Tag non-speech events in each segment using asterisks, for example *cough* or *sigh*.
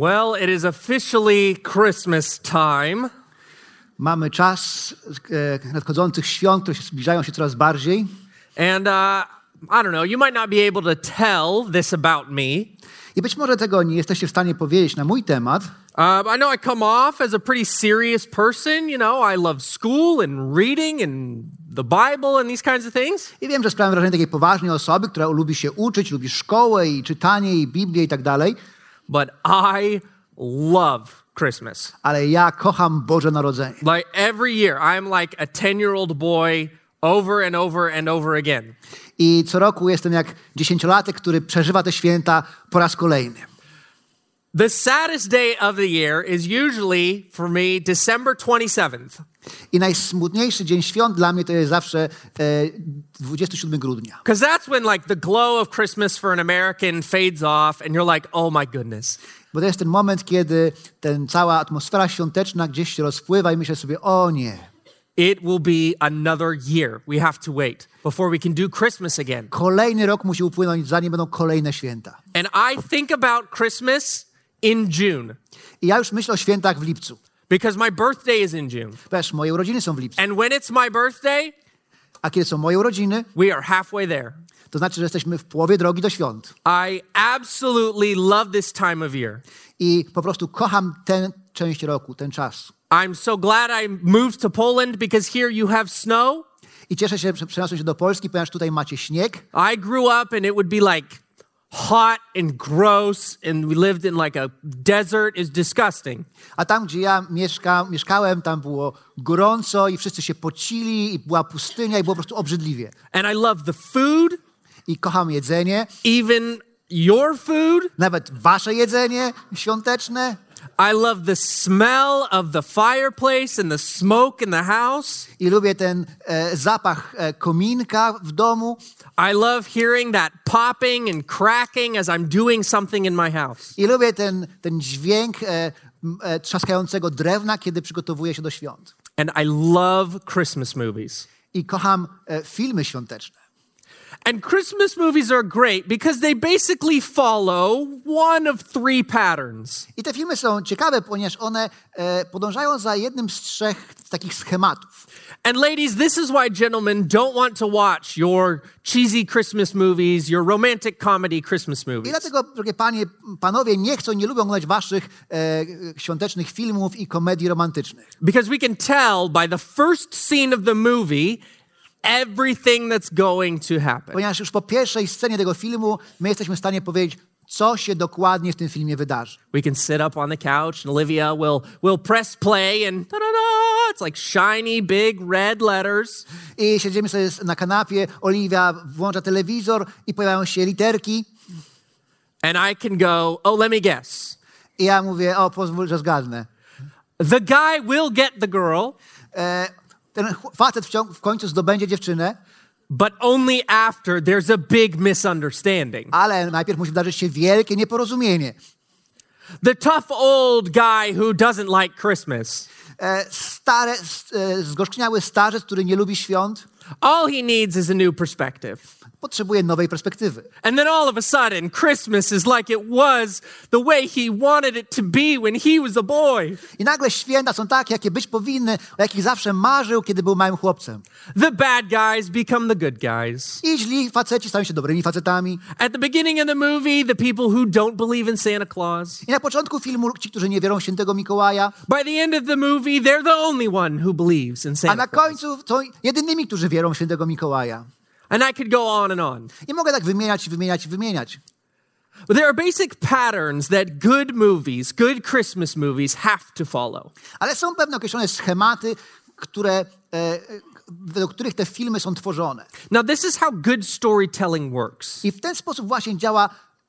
Well, it is officially Christmas time. Mamy czas e, nadchodzących świąt, które się zbliżają się coraz bardziej. And uh, I don't know, you might not be able to tell this about me. I być może tego nie jesteście w stanie powiedzieć na mój temat, Um, I know I come off as a pretty serious person. You know, I love school and reading and the Bible and these kinds of things. I wiem, że sprawiam wrażenie takiej poważnej osoby, która lubi się uczyć, lubi szkołę i czytanie i Biblię i tak dalej, But I love Christmas. ale ja kocham Boże Narodzenie. Like every year, I'm like a 10 year old boy over and over and over again. I co roku jestem jak dziesięciolatek, który przeżywa te święta po raz kolejny. The saddest day of the year is usually for me December 27th. I najsmutniejszy dzień świąt dla mnie to jest zawsze e, 27 grudnia. Because that's when like the glow of Christmas for an American fades off and you're like, oh my goodness. Bo to jest ten moment, kiedy ten cała atmosfera świąteczna gdzieś się rozpływa i myślę sobie, o nie, It will be another year. We have to wait before we can do Christmas again. kolejny rok musi upłynąć, zanim będą kolejne święta. And I think about Christmas in June I ja już myślę o świętach w lipcu. Because my birthday is in June. Wiesz, moje urodziny są w lipcu. And when it's my birthday, A kiedy są moje urodziny, we are halfway there. to znaczy, że jesteśmy w połowie drogi do świąt. I absolutely love this time of year. I po prostu kocham tę część roku, ten czas. I'm so glad I moved to Poland because here you have snow. I cieszę się, że przeniosłem się do Polski, ponieważ tutaj macie śnieg. I grew up and it would be like hot and gross, and we lived in like a desert. It's disgusting. A tam, gdzie ja mieszka, mieszkałem, tam było gorąco i wszyscy się pocili i była pustynia i było po prostu obrzydliwie. And I love the food, I kocham jedzenie, even your food. nawet wasze jedzenie świąteczne. I love the smell of the fireplace and the smoke in the house. I lubię ten e, zapach e, kominka w domu. I love hearing that popping and cracking as I'm doing something in my house. I lubię ten, ten dźwięk e, e, trzaskającego drewna, kiedy przygotowuję się do świąt. And I love Christmas movies. I kocham e, filmy świąteczne. And Christmas movies are great because they basically follow one of three patterns. I te filmy są ciekawe, ponieważ one e, podążają za jednym z trzech takich schematów. And ladies, this is why gentlemen don't want to watch your cheesy Christmas movies, your romantic comedy Christmas I movies. dlatego, drogie panie, panowie, nie chcą, nie lubią oglądać waszych e, świątecznych filmów i komedii romantycznych. Because we can tell by the first scene of the movie everything that's going to happen. Ponieważ już po pierwszej scenie tego filmu my jesteśmy w stanie powiedzieć, co się dokładnie w tym filmie wydarzy. We can sit up on the couch and Olivia will will press play and ta-da-da, it's like shiny big red letters. I siedzimy sobie na kanapie, Oliwia włącza telewizor i pojawiają się literki. And I can go, "Oh, let me guess. I ja mówię, o, pozwól, że zgadnę. The guy will get the girl, E, ten facet w, końcu zdobędzie dziewczynę, but only after there's a big misunderstanding. ale najpierw musi wydarzyć się wielkie nieporozumienie. The tough old guy who doesn't like Christmas. E, stare, e, zgorzkniały starzec, który nie lubi świąt, All he needs is a new perspective. Potrzebuje nowej perspektywy. And then all of a sudden, Christmas is like it was the way he wanted it to be when he was a boy. I nagle święta są takie, jakie być powinny, o jakich zawsze marzył, kiedy był małym chłopcem. The bad guys become the good guys. I źli faceci stają się dobrymi facetami. At the beginning of the movie, the people who don't believe in Santa Claus. I na początku filmu ci, którzy nie wierzą w świętego Mikołaja, By the end of the movie, they're the only one who believes in a Santa na Claus. końcu są jedynymi, którzy wierzą w świętego Mikołaja. And I could go on and on. I mogę tak wymieniać, wymieniać, wymieniać. But there are basic patterns that good movies, good Christmas movies have to follow. Ale są pewne określone schematy, które, e, według których te filmy są tworzone. Now, this is how good storytelling works. I w ten sposób właśnie działa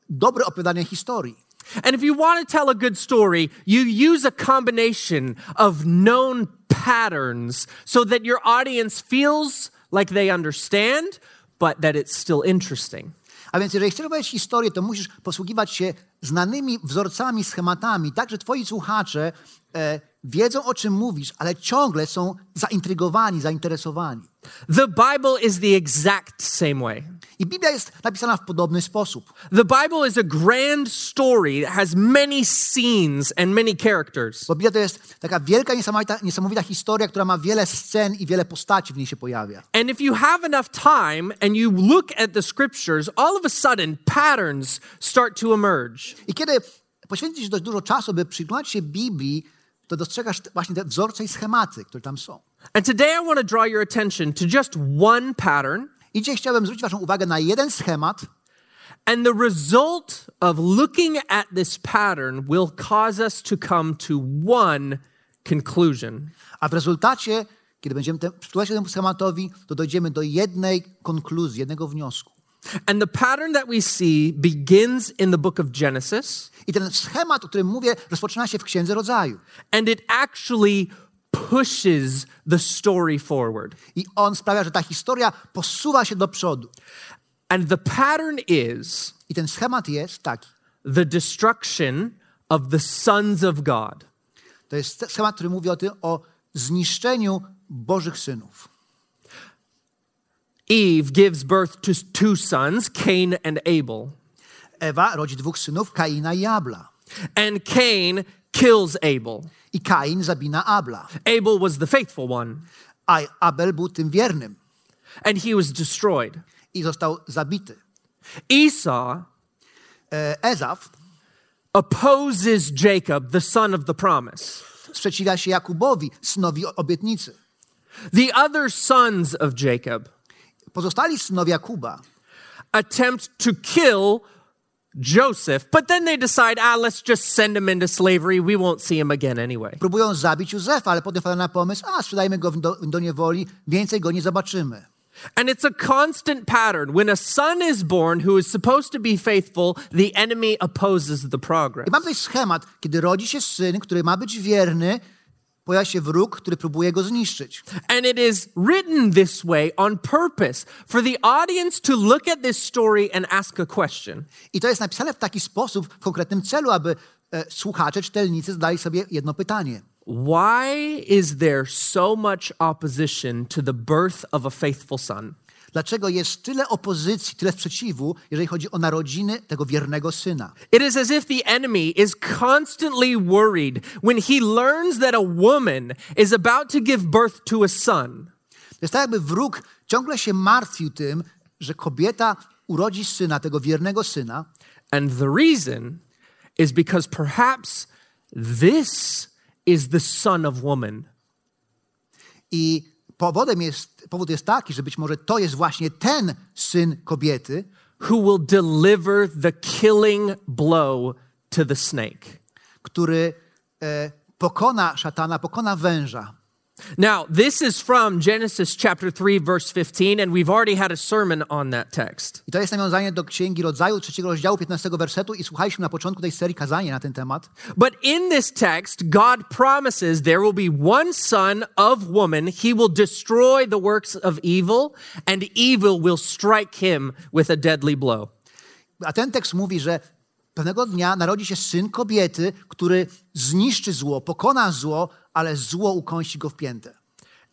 dobre opowiadanie historii. And if you want to tell a good story, you use a combination of known patterns so that your audience feels like they understand, but that it's still interesting. A więc jeżeli chcesz opowiedzieć historię, to musisz posługiwać się znanymi wzorcami, schematami, tak, że twoi słuchacze e, wiedzą, o czym mówisz, ale ciągle są zaintrygowani, zainteresowani. The Bible is the exact same way. I Biblia jest napisana w podobny sposób. The Bible is a grand story that has many scenes and many characters. Bo Biblia to jest taka wielka, niesamowita, niesamowita historia, która ma wiele scen i wiele postaci w niej się pojawia. And if you have enough time and you look at the scriptures, all of a sudden patterns start to emerge. I kiedy poświęcisz dość dużo czasu, by przyglądać się Biblii, to dostrzegasz właśnie te wzorce i schematy, które tam są. And today I want to draw your attention to just one pattern. I dzisiaj chciałbym zwrócić waszą uwagę na jeden schemat, And the result of looking at this pattern will cause us to come to one conclusion. a w rezultacie, kiedy będziemy te, przyglądać się temu schematowi, to dojdziemy do jednej konkluzji, jednego wniosku. And the pattern that we see begins in the book of Genesis, I ten schemat, o którym mówię, rozpoczyna się w Księdze Rodzaju. and it actually pushes the story forward. I on sprawia, że ta historia posuwa się do przodu. And the pattern is I ten schemat jest taki. the destruction of the sons of God. To jest schemat, który mówi o tym, o zniszczeniu Bożych synów. Eve gives birth to two sons, Cain and Abel. Ewa rodzi dwóch synów, Kaina i Abla. And Cain kills Abel. I Kain zabina Abla. Abel was the faithful one, A Abel był tym wiernym and he was destroyed. i został zabity. Esau E, Ezaf opposes Jacob, the son of the promise. sprzeciwia się Jakubowi, synowi obietnicy. The other sons of Jacob Pozostali synowie Jakuba attempt to kill Joseph, but then they decide, ah, let's just send him into slavery. We won't see him again anyway. próbują zabić Józefa, ale potem wpadają na pomysł, a sprzedajmy go do, do niewoli, więcej go nie zobaczymy. And it's a constant pattern. When a son is born who is supposed to be faithful, the enemy opposes the progress. I mam tutaj schemat, kiedy rodzi się syn, który ma być wierny, pojawia się wróg, który próbuje go zniszczyć. And it is written this way on purpose for the audience to look at this story and ask a question. I to jest napisane w taki sposób, w konkretnym celu, aby e, słuchacze, czytelnicy zadali sobie jedno pytanie. Why is there so much opposition to the birth of a faithful son? Dlaczego jest tyle opozycji, tyle sprzeciwu, jeżeli chodzi o narodziny tego wiernego syna? It is as if the enemy is constantly worried when he learns that a woman is about to give birth to a son. To jest tak, jakby wróg ciągle się martwił tym, że kobieta urodzi syna, tego wiernego syna, And the reason is because perhaps this is the son of woman. i powodem jest, powód jest taki, że być może to jest właśnie ten syn kobiety, who will deliver the killing blow to the snake. który e, pokona szatana, pokona węża. Now, this is from Genesis chapter 3 verse 15 and we've already had a sermon on that text. I to jest nawiązanie do Księgi Rodzaju, trzeciego rozdziału, 15 wersetu i słuchaliśmy na początku tej serii kazanie na ten temat. But in this text, God promises there will be one son of woman. He will destroy the works of evil and evil will strike him with a deadly blow. A ten tekst mówi, że pewnego dnia narodzi się syn kobiety, który zniszczy zło, pokona zło, ale zło ukąsi go w piętę.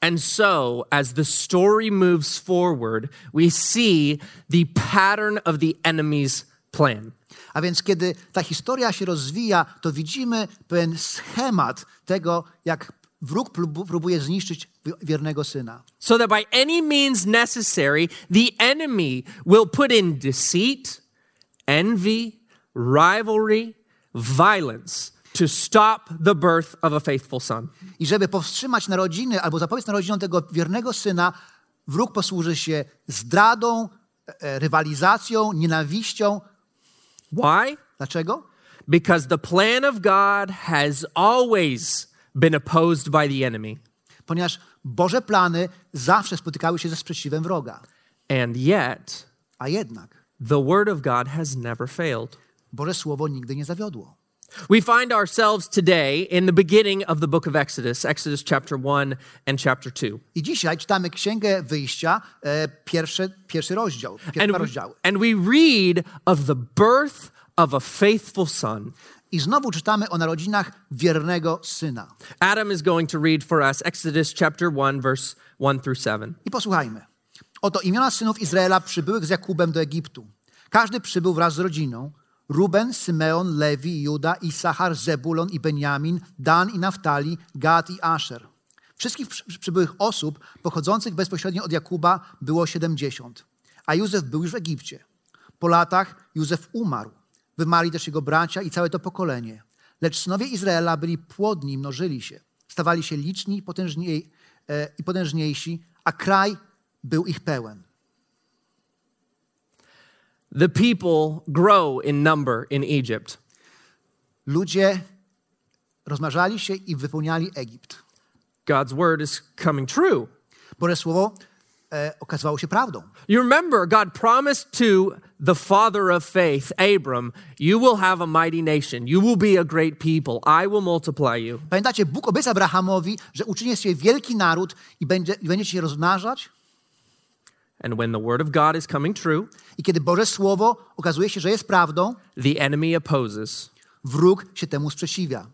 And so, as the story moves forward, we see the pattern of the enemy's plan. A więc kiedy ta historia się rozwija, to widzimy pewien schemat tego, jak wróg prób- próbuje zniszczyć wiernego syna. So that by any means necessary, the enemy will put in deceit, envy, rivalry, violence to stop the birth of a faithful son. I żeby powstrzymać narodziny albo zapobiec narodzinom tego wiernego syna, wróg posłuży się zdradą, e, rywalizacją, nienawiścią. Why? Dlaczego? Because the plan of God has always been opposed by the enemy. Ponieważ Boże plany zawsze spotykały się ze sprzeciwem wroga. And yet, A jednak the word of God has never failed. Boże Słowo nigdy nie zawiodło. We find ourselves today in the beginning of the book of Exodus, Exodus chapter 1 and chapter 2. I dzisiaj czytamy Księgę Wyjścia, e, pierwszy, pierwszy rozdział, And we, rozdziały. and we read of the birth of a faithful son. I znowu czytamy o narodzinach wiernego syna. Adam is going to read for us Exodus chapter 1, verse 1 through 7. I posłuchajmy. Oto imiona synów Izraela przybyłych z Jakubem do Egiptu. Każdy przybył wraz z rodziną. Ruben, Symeon, Lewi, Juda, Isachar, Zebulon i Benjamin, Dan i Naftali, Gad i Asher. Wszystkich przy- przybyłych osób pochodzących bezpośrednio od Jakuba było 70, a Józef był już w Egipcie. Po latach Józef umarł. Wymarli też jego bracia i całe to pokolenie. Lecz synowie Izraela byli płodni mnożyli się. Stawali się liczni i, potężniej, e, i potężniejsi, a kraj był ich pełen. The people grow in number in Egypt. Ludzie rozmnażali się i wypełniali Egipt. God's word is coming true. Boże Słowo e, okazywało się prawdą. You remember, God promised to the father of faith, Abram, you will have a mighty nation. You will be a great people. I will multiply you. Pamiętacie, Bóg obiecał Abrahamowi, że uczyni z siebie wielki naród i, będzie, i będziecie się rozmnażać. And when the word of God is coming true, I kiedy Boże Słowo okazuje się, że jest prawdą, the enemy opposes. wróg się temu sprzeciwia.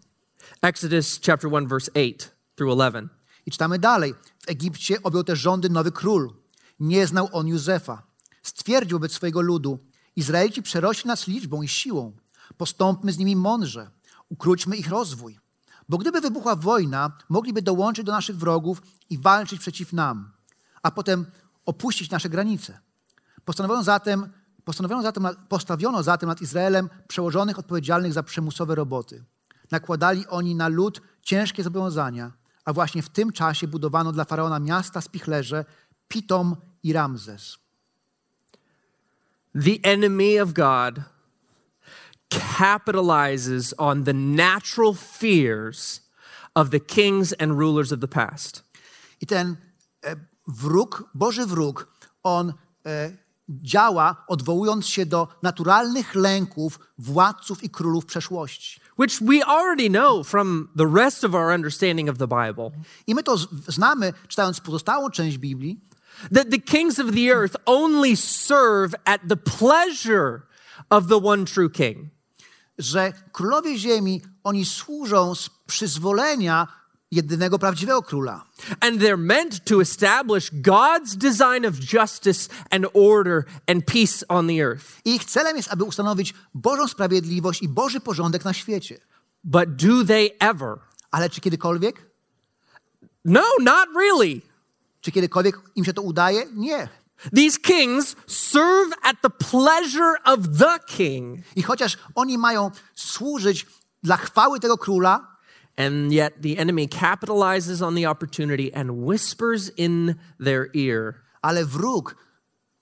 Exodus chapter 1 verse 8 through 11. I czytamy dalej. W Egipcie objął te rządy nowy król. Nie znał on Józefa. Stwierdził wobec swojego ludu: Izraelici przerośli nas liczbą i siłą. Postąpmy z nimi mądrze. Ukróćmy ich rozwój. Bo gdyby wybuchła wojna, mogliby dołączyć do naszych wrogów i walczyć przeciw nam, a potem opuścić nasze granice. Postanowiono zatem, postanowiono zatem, postawiono zatem nad Izraelem przełożonych odpowiedzialnych za przymusowe roboty. Nakładali oni na lud ciężkie zobowiązania, a właśnie w tym czasie budowano dla faraona miasta spichlerze Pitom i Ramzes. The enemy of God capitalizes on the natural fears of the kings and rulers of the past. I ten e, wróg, Boży wróg, on e, działa odwołując się do naturalnych lęków władców i królów przeszłości. which we already know from the rest of our understanding of the Bible. I my to znamy, czytając pozostałą część Biblii, That the kings of the earth only serve at the pleasure of the one true king. że królowie ziemi, oni służą z przyzwolenia jedynego prawdziwego króla. And they're meant to establish God's design of justice and order and peace on the earth. I ich celem jest, aby ustanowić Bożą sprawiedliwość i Boży porządek na świecie. But do they ever? Ale czy kiedykolwiek? No, not really. Czy kiedykolwiek im się to udaje? Nie. These kings serve at the pleasure of the king. I chociaż oni mają służyć dla chwały tego króla, And yet the enemy capitalizes on the opportunity and whispers in their ear ale wróg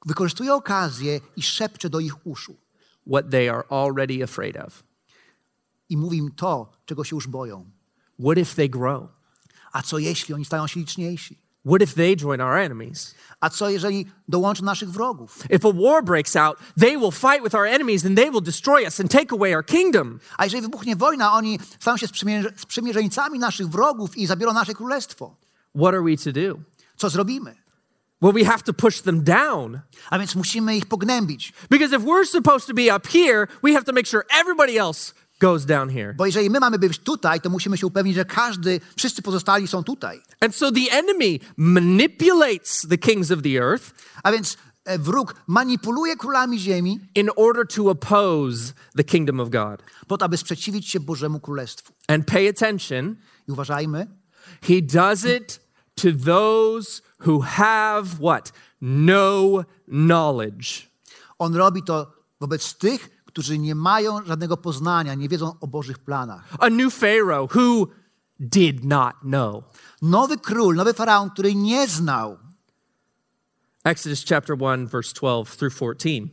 wykorzystuje okazję i szepcze do ich uszu. what they are already afraid of. I mówi im to, czego się już boją. What if they grow? A co jeśli oni stają się liczniejsi? What if they join our enemies? A co jeżeli dołączą naszych wrogów? If a war breaks out, they will fight with our enemies and they will destroy us and take away our kingdom. A jeżeli wybuchnie wojna, oni staną się sprzymierze- sprzymierzeńcami naszych wrogów i zabiorą nasze królestwo. What are we to do? Co zrobimy? Well, we have to push them down. A więc musimy ich pognębić. Because if we're supposed to be up here, we have to make sure everybody else goes down here. Bo jeżeli my mamy być tutaj, to musimy się upewnić, że każdy, wszyscy pozostali są tutaj. And so the enemy manipulates the kings of the earth A więc e, wróg manipuluje królami ziemi in order to oppose the kingdom of God. po to, aby sprzeciwić się Bożemu Królestwu. And pay attention, I uważajmy, he does it to those who have what? No knowledge. on robi to wobec tych, którzy nie mają żadnego poznania, nie wiedzą o Bożych planach. A new Pharaoh who did not know. Nowy król, nowy faraon, który nie znał. Exodus chapter 1, verse 12 through 14.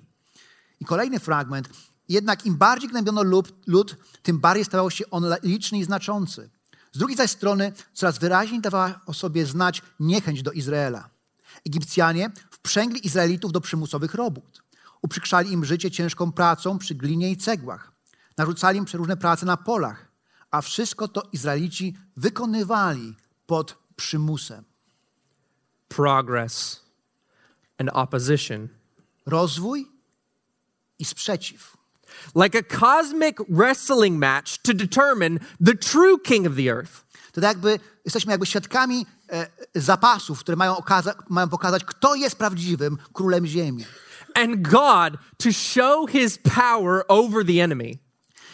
I kolejny fragment. Jednak im bardziej gnębiono lud, lud, tym bardziej stawał się on liczny i znaczący. Z drugiej zaś strony coraz wyraźniej dawała o sobie znać niechęć do Izraela. Egipcjanie wprzęgli Izraelitów do przymusowych robót. Uprzykrzali im życie ciężką pracą przy glinie i cegłach. Narzucali im przeróżne prace na polach, a wszystko to Izraelici wykonywali pod przymusem. Progress and opposition. Rozwój i sprzeciw. Like a cosmic wrestling match to determine the true king of the earth. To tak jakby jesteśmy jakby świadkami e, zapasów, które mają, okaza- mają pokazać, kto jest prawdziwym królem ziemi. And God to show his power over the enemy.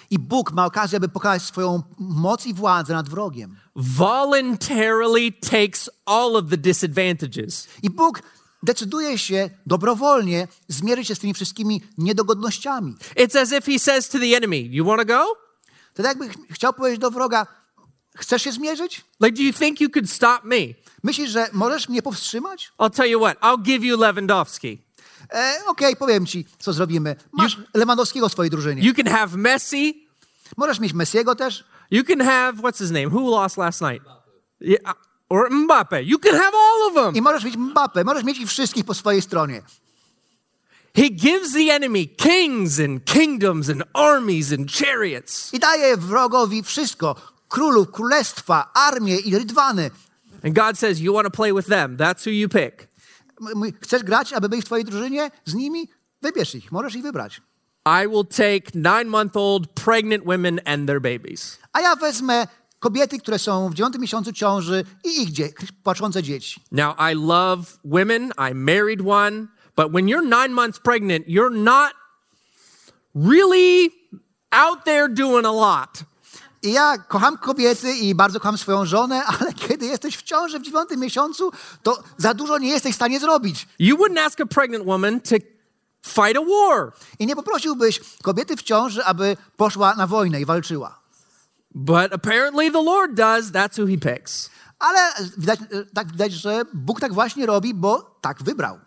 I Bóg ma okazję, aby pokazać swoją moc i władzę nad wrogiem. voluntarily takes all of the disadvantages. I Bóg decyduje się dobrowolnie zmierzyć się z tymi wszystkimi niedogodnościami. It's as if he says to the enemy, You want to go? To tak jakby ch- chciał powiedzieć do wroga, chcesz się zmierzyć? Like, do you think you could stop me? Myślisz, że możesz mnie powstrzymać? I'll tell you what, I'll give you Lewandowski. E, Okej, powiem ci, co zrobimy. Masz Lewandowskiego w swojej drużynie. You can have Messi. Możesz mieć Messiego też. You can have, what's his name? Who lost last night? Yeah, uh, or Mbappe. You can have all of them. I możesz mieć Mbappé, możesz mieć ich wszystkich po swojej stronie. He gives the enemy kings and kingdoms and armies and chariots. I daje wrogowi wszystko. Królów, królestwa, armię i rydwany. And God says, You want to play with them. That's who you pick. Chcesz grać, aby byli w twojej drużynie z nimi? Wybierz ich, możesz ich wybrać. I will take nine month old pregnant women and their babies. A ja wezmę kobiety, które są w dziewiątym miesiącu ciąży i ich dzie- płaczące dzieci. Now, I love women. I married one. But when you're nine months pregnant, you're not really out there doing a lot. I ja kocham kobiety i bardzo kocham swoją żonę, *laughs* ale kiedy jesteś w ciąży w dziewiątym miesiącu, to za dużo nie jesteś w stanie zrobić. You wouldn't ask a pregnant woman to fight a war. I nie poprosiłbyś kobiety w ciąży, aby poszła na wojnę i walczyła. But apparently the Lord does. That's who he picks. Ale widać, tak widać, że Bóg tak właśnie robi, bo tak wybrał.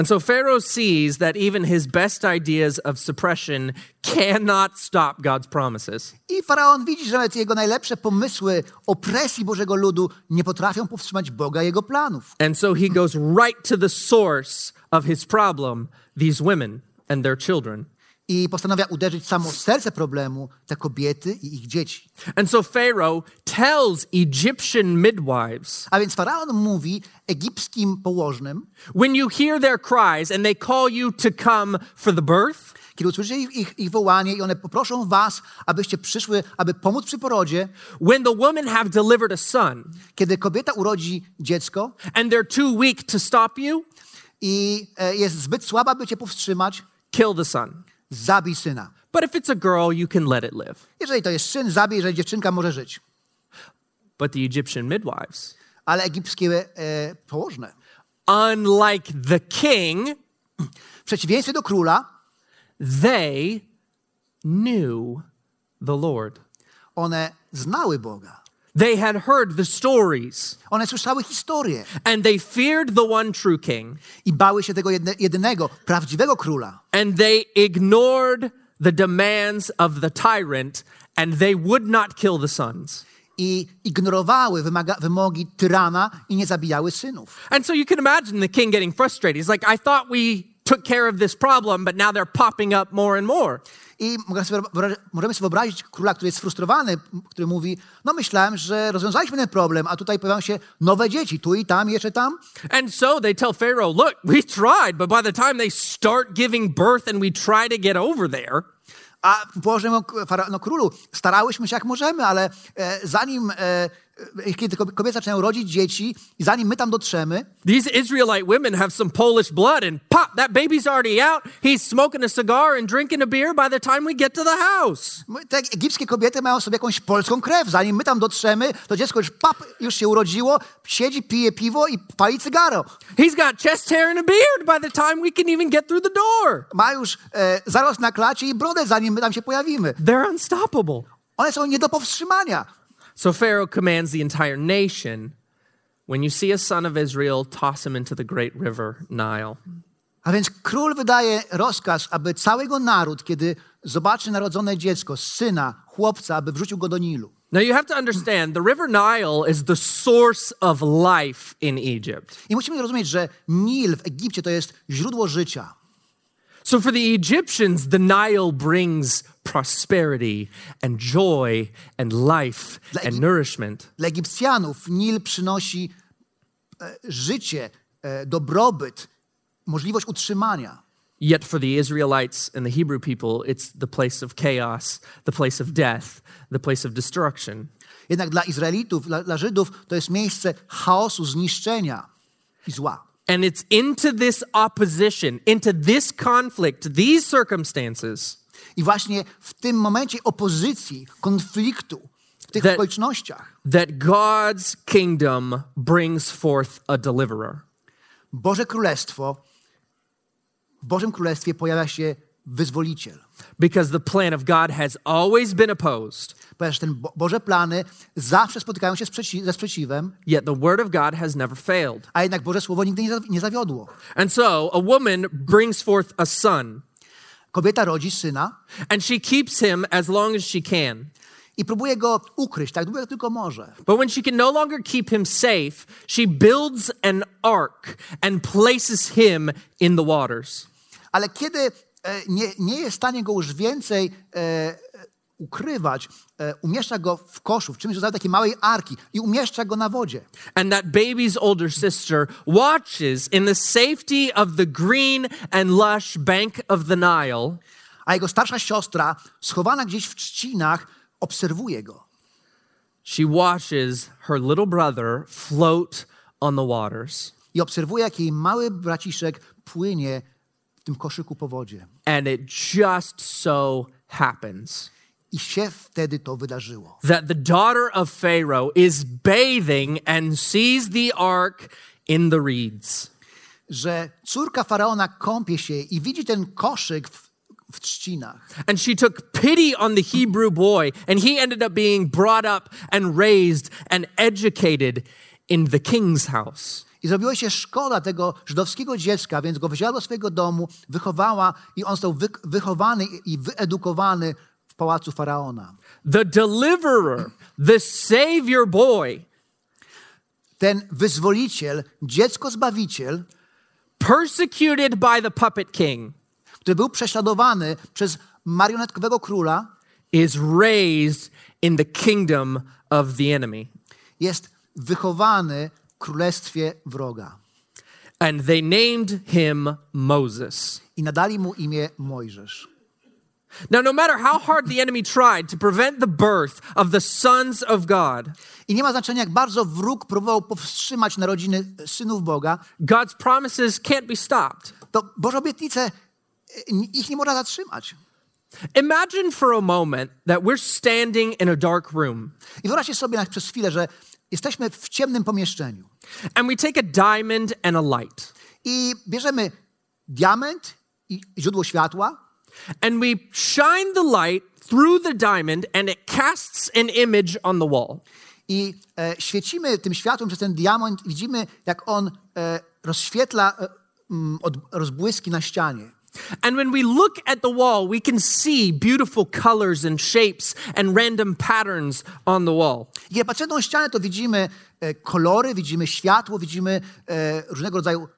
And so Pharaoh sees that even his best ideas of suppression cannot stop God's promises. I faraon widzi, że nawet jego najlepsze pomysły opresji Bożego ludu nie potrafią powstrzymać Boga jego planów. And so he goes right to the source of his problem these women and their children. I postanawia uderzyć w samo serce problemu, te kobiety i ich dzieci. And so Pharaoh tells Egyptian midwives A więc faraon mówi egipskim położnym, when you hear their cries and they call you to come for the birth, kiedy usłyszycie ich, ich, ich wołanie i one poproszą was, abyście przyszły, aby pomóc przy porodzie, when the women have delivered a son kiedy kobieta urodzi dziecko and they're too weak to stop you, i e, jest zbyt słaba, by cię powstrzymać, kill the son. Zabij syna. But if it's a girl, you can let it live. Jeżeli to jest syn, zabij, jeżeli dziewczynka może żyć. But the Egyptian midwives, Ale egipskie e, położne, unlike the king, w przeciwieństwie do króla, they knew the Lord. one znały Boga. They had heard the stories One słyszały historię and they feared the one true king i bały się tego jedne, jedynego, prawdziwego króla. and they ignored the demands of the tyrant and they would not kill the sons. I ignorowały wymaga, wymogi tyrana i nie zabijały synów. And so you can imagine the king getting frustrated. He's like, I thought we took care of this problem, but now they're popping up more and more. I możemy sobie wyobrazić króla, który jest sfrustrowany, który mówi, no myślałem, że rozwiązaliśmy ten problem, a tutaj pojawiają się nowe dzieci, tu i tam, jeszcze tam. And so they tell Pharaoh, Look, we tried, but by the time they start giving birth and we try to get over there, A Boże, no, królu, starałyśmy się jak możemy, ale e, zanim, e, kiedy kob- kobiety zaczynają rodzić dzieci i zanim my tam dotrzemy, these Israelite women have some Polish blood, and pop, that baby's already out. He's smoking a cigar and drinking a beer by the time we get to the house. te egipskie kobiety mają sobie jakąś polską krew. Zanim my tam dotrzemy, to dziecko już pap, już się urodziło, siedzi, pije piwo i pali cygaro. He's got chest hair and a beard by the time we can even get through the door. Ma już e, zarost na klacie i brodę, zanim my tam się pojawimy. They're unstoppable. One są nie do powstrzymania. So Pharaoh commands the entire nation when you see a son of Israel, toss him into the great river Nile. A więc król wydaje rozkaz, aby cały jego naród, kiedy zobaczy narodzone dziecko, syna, chłopca, aby wrzucił go do Nilu. Now you have to understand the River Nile is the source of life in Egypt. I musimy zrozumieć, że Nil w Egipcie to jest źródło życia. So for the Egyptians, the Nile brings prosperity and joy and life Dla and nourishment. Dla Egipcjanów Nil przynosi e, życie, e, dobrobyt, możliwość utrzymania. Yet for the Israelites and the Hebrew people, it's the place of chaos, the place of death, the place of destruction. Jednak dla Izraelitów, dla, dla Żydów to jest miejsce chaosu, zniszczenia i zła. And it's into this opposition, into this conflict, these circumstances, I właśnie w tym momencie opozycji, konfliktu, w tych That- okolicznościach, that God's kingdom brings forth a deliverer. Boże Królestwo, w Bożym Królestwie pojawia się wyzwoliciel. Because the plan of God has always been opposed, Ponieważ ten Bo- Boże plany zawsze spotykają się sprzeci- ze sprzeciwem, yet the word of God has never failed. a jednak Boże Słowo nigdy nie, zawi- nie zawiodło. And so a woman brings forth a son, Kobieta rodzi syna and she keeps him as long as she can. i próbuje go ukryć tak długo jak tylko może. But when she can no longer keep him safe, she builds an ark and places him in the waters. Ale kiedy e, nie, nie jest w stanie go już więcej e, ukrywać, e, umieszcza go w koszu, w czymś rodzaju takiej małej arki i umieszcza go na wodzie. And that baby's older sister watches in the safety of the green and lush bank of the Nile A jego starsza siostra, schowana gdzieś w trzcinach, obserwuje go. She watches her little brother float on the waters. I obserwuje, jak jej mały braciszek płynie w tym koszyku po wodzie. And it just so happens I się wtedy to wydarzyło. that the daughter of Pharaoh is bathing and sees the ark in the reeds. Że córka faraona kąpie się i widzi ten koszyk w, w trzcinach. And she took pity on the Hebrew boy, and he ended up being brought up and raised and educated in the king's house. I zrobiło się szkoda tego żydowskiego dziecka, więc go wzięła do swojego domu, wychowała i on został wy, wychowany i wyedukowany pałacu faraona. The deliverer, the savior boy, Ten wyzwoliciel, dziecko zbawiciel, persecuted by the puppet king, który był prześladowany przez marionetkowego króla, is raised in the kingdom of the enemy. jest wychowany w królestwie wroga. And they named him Moses. I nadali mu imię Mojżesz. Now, no matter how hard the enemy tried to prevent the birth of the sons of God, I nie ma znaczenia, jak bardzo wróg próbował powstrzymać narodziny synów Boga, God's promises can't be stopped. to Boże obietnice, e, ich nie można zatrzymać. Imagine for a moment that we're standing in a dark room I wyobraźcie sobie na, przez chwilę, że jesteśmy w ciemnym pomieszczeniu and we take a diamond and a light i bierzemy diament i źródło światła and we shine the light through the diamond and it casts an image on the wall. i e, świecimy tym światłem przez ten diament i widzimy, jak on e, rozświetla e, od, rozbłyski na ścianie. And when we look at the wall, we can see beautiful colors and shapes and random patterns on the wall. Kiedy patrzymy na ścianę, to widzimy e, kolory, widzimy światło, widzimy e, różnego rodzaju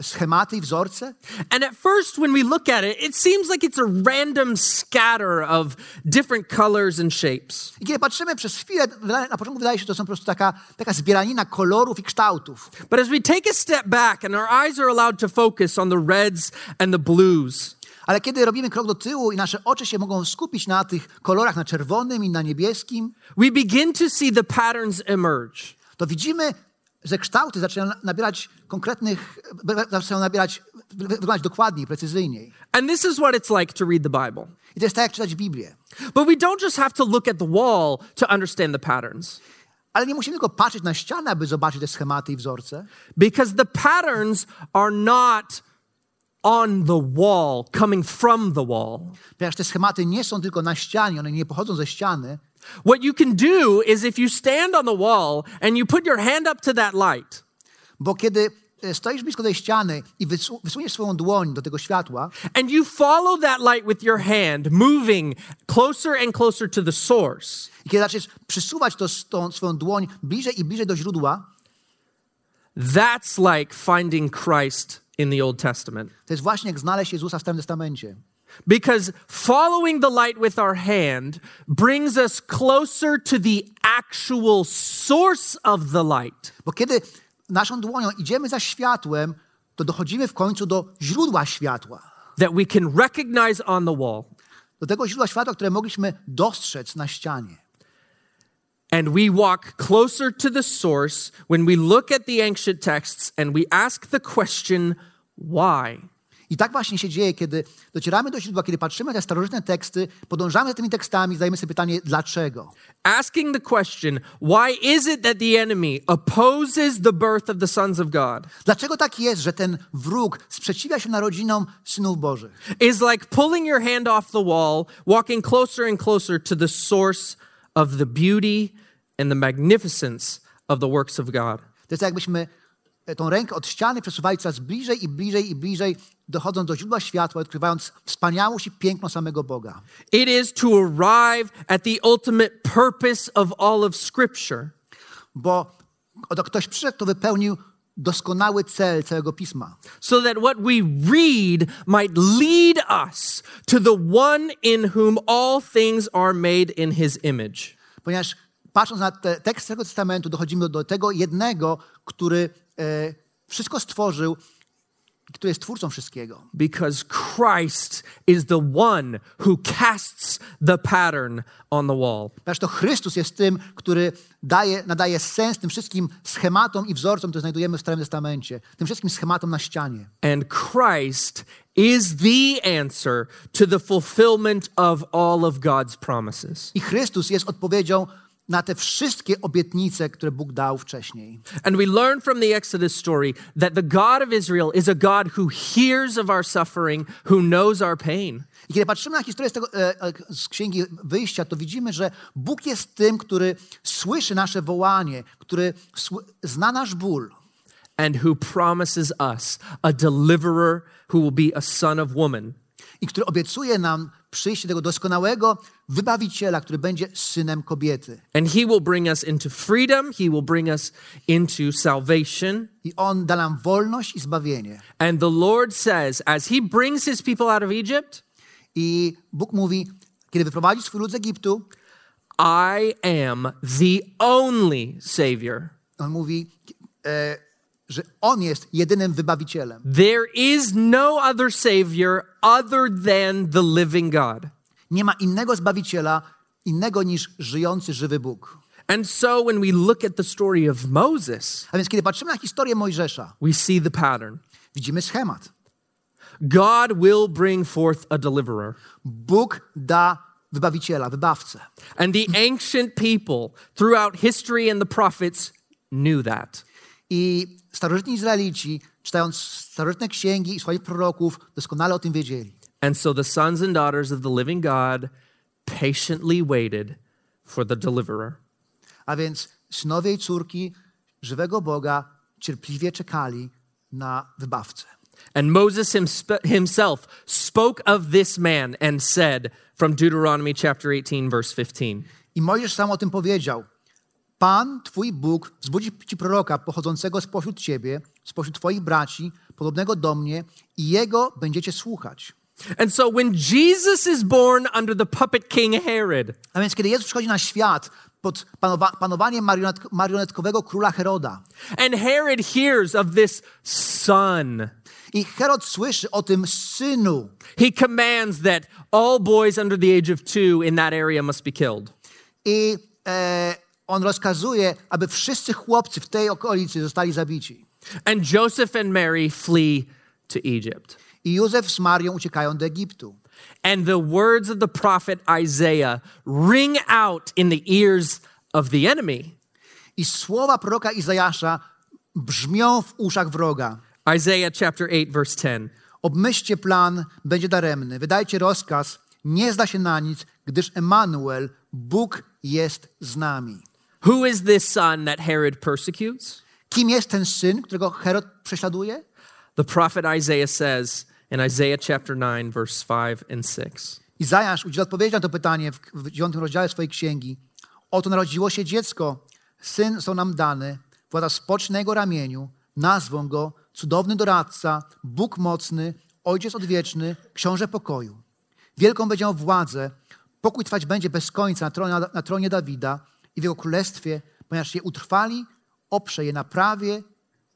schematy i wzorce. And at first, when we look at it, it seems like it's a random scatter of different colors and shapes. I kiedy patrzymy przez chwilę, na początku wydaje się, że to są po prostu taka, taka zbieranina kolorów i kształtów. But as we take a step back and our eyes are allowed to focus on the reds and the blues, Ale kiedy robimy krok do tyłu i nasze oczy się mogą skupić na tych kolorach, na czerwonym i na niebieskim, we begin to see the patterns emerge. to widzimy, że kształty zaczynają nabierać konkretnych, zaczynają nabierać, wy- wyglądać dokładniej, precyzyjniej. And this is what it's like to read the Bible. I to jest tak, jak czytać Biblię. But we don't just have to look at the wall to understand the patterns, Ale nie musimy tylko patrzeć na ścianę, aby zobaczyć te schematy i wzorce, because the patterns are not on the wall, coming from the wall. ponieważ te schematy nie są tylko na ścianie, one nie pochodzą ze ściany. What you can do is if you stand on the wall and you put your hand up to that light, Bo kiedy e, stoisz blisko tej ściany i wysu- wysuniesz swoją dłoń do tego światła and you follow that light with your hand, moving closer and closer to the source, i kiedy zaczniesz przysuwać to, tą swoją dłoń bliżej i bliżej do źródła, that's like finding Christ in the Old Testament. to jest właśnie jak znaleźć Jezusa w Starym Testamencie. Because following the light with our hand brings us closer to the actual source of the light. Bo kiedy naszą dłonią idziemy za światłem, to dochodzimy w końcu do źródła światła. that we can recognize on the wall. Do tego źródła światła, które mogliśmy dostrzec na ścianie. And we walk closer to the source when we look at the ancient texts and we ask the question, why? I tak właśnie się dzieje, kiedy docieramy do źródła, kiedy patrzymy na te starożytne teksty, podążamy za tymi tekstami, zadajemy sobie pytanie, dlaczego? Asking the question, why is it that the enemy opposes the birth of the sons of God? Dlaczego tak jest, że ten wróg sprzeciwia się narodzinom synów Bożych? Is like pulling your hand off the wall, walking closer and closer to the source of the beauty and the magnificence of the works of God. To jest jakbyśmy e, tą rękę od ściany przesuwali coraz bliżej i bliżej i bliżej, dochodząc do źródła światła, odkrywając wspaniałość i piękno samego Boga. It is to arrive at the ultimate purpose of all of Scripture. Bo oto ktoś przyszedł, kto wypełnił doskonały cel całego Pisma. so that what we read might lead us to the one in whom all things are made in his image. Ponieważ patrząc na te tekst tego testamentu, dochodzimy do tego jednego, który e, wszystko stworzył, który jest twórcą wszystkiego. Because Christ is the one who casts the pattern on the wall. Ponieważ to Chrystus jest tym, który daje, nadaje sens tym wszystkim schematom i wzorcom, które znajdujemy w Starym Testamencie, tym wszystkim schematom na ścianie. And Christ is the answer to the fulfillment of all of God's promises. I Chrystus jest odpowiedzią na te wszystkie obietnice, które Bóg dał wcześniej. And we learn from the Exodus story that the God of Israel is a God who hears of our suffering, who knows our pain. I kiedy patrzymy na historię z, tego, e, e, z Księgi Wyjścia, to widzimy, że Bóg jest tym, który słyszy nasze wołanie, który zna nasz ból and who promises us a deliverer who will be a son of woman. I który obiecuje nam przyjście tego doskonałego wybawiciela, który będzie synem kobiety. And he will bring us into freedom, he will bring us into salvation. I on da nam wolność i zbawienie. And the Lord says, as he brings his people out of Egypt, I Bóg mówi, kiedy wyprowadzi swój lud z Egiptu, I am the only Savior. on mówi, e, że on jest jedynym wybawicielem. There is no other Savior other than the living God. Nie ma innego zbawiciela, innego niż żyjący, żywy Bóg. And so when we look at the story of Moses, A więc kiedy patrzymy na historię Mojżesza, we see the pattern. widzimy schemat. God will bring forth a deliverer. Bóg da wybawiciela, wybawcę. And the ancient people throughout history and the prophets knew that. I starożytni Izraelici, czytając starożytne księgi i swoich proroków, doskonale o tym wiedzieli. And so the sons and daughters of the living God patiently waited for the deliverer. A więc synowie i córki żywego Boga cierpliwie czekali na wybawcę. And Moses himself spoke of this man and said from Deuteronomy chapter 18, verse 15. I Mojżesz sam o tym powiedział. Pan, twój Bóg, wzbudzi ci proroka pochodzącego spośród ciebie, spośród twoich braci, podobnego do mnie i jego będziecie słuchać. And so when Jesus is born under the puppet king Herod, A więc kiedy Jezus przychodzi na świat pod panowa- panowaniem marionet- marionetkowego króla Heroda and Herod hears of this son, i Herod słyszy o tym synu he commands that all boys under the age of two in that area must be killed. i e, on rozkazuje, aby wszyscy chłopcy w tej okolicy zostali zabici. And Joseph and Mary flee to Egypt. I Józef z Marią uciekają do Egiptu. And the words of the prophet Isaiah ring out in the ears of the enemy. I słowa proroka Izajasza brzmią w uszach wroga. Isaiah chapter 8, verse 10. Obmyślcie plan, będzie daremny. Wydajcie rozkaz, nie zda się na nic, gdyż Emanuel, Bóg jest z nami. Who is this son that Herod persecutes? Kim jest ten syn, którego Herod prześladuje? The prophet Isaiah says in Isaiah chapter 9, verse 5 and 6 Izajasz udziela odpowiedzi na to pytanie w, w dziewiątym rozdziale swojej księgi. Oto narodziło się dziecko, syn został nam dany, władza jego ramieniu, nazwą go cudowny doradca, Bóg mocny, ojciec odwieczny, książę pokoju. Wielką będzie miał władzę, pokój trwać będzie bez końca na tronie, na tronie Dawida i w jego królestwie, ponieważ je utrwali, oprze je na prawie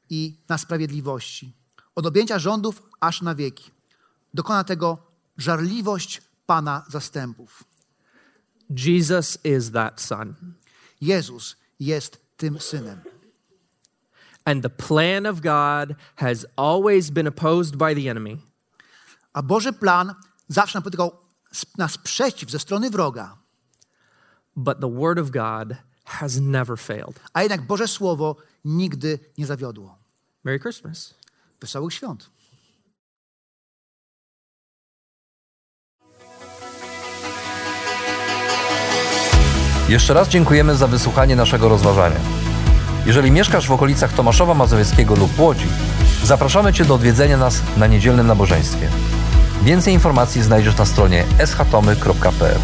i na sprawiedliwości. Od objęcia rządów aż na wieki. Dokona tego żarliwość Pana zastępów. Jesus is that son. Jezus jest tym synem. And the plan of God has always been opposed by the enemy. A Boży plan zawsze napotykał na sprzeciw ze strony wroga. But the word of God has never failed. A jednak Boże Słowo nigdy nie zawiodło. Merry Christmas. Wesołych świąt. Jeszcze raz dziękujemy za wysłuchanie naszego rozważania. Jeżeli mieszkasz w okolicach Tomaszowa Mazowieckiego lub Łodzi, zapraszamy Cię do odwiedzenia nas na niedzielnym nabożeństwie. Więcej informacji znajdziesz na stronie schatomy.pl.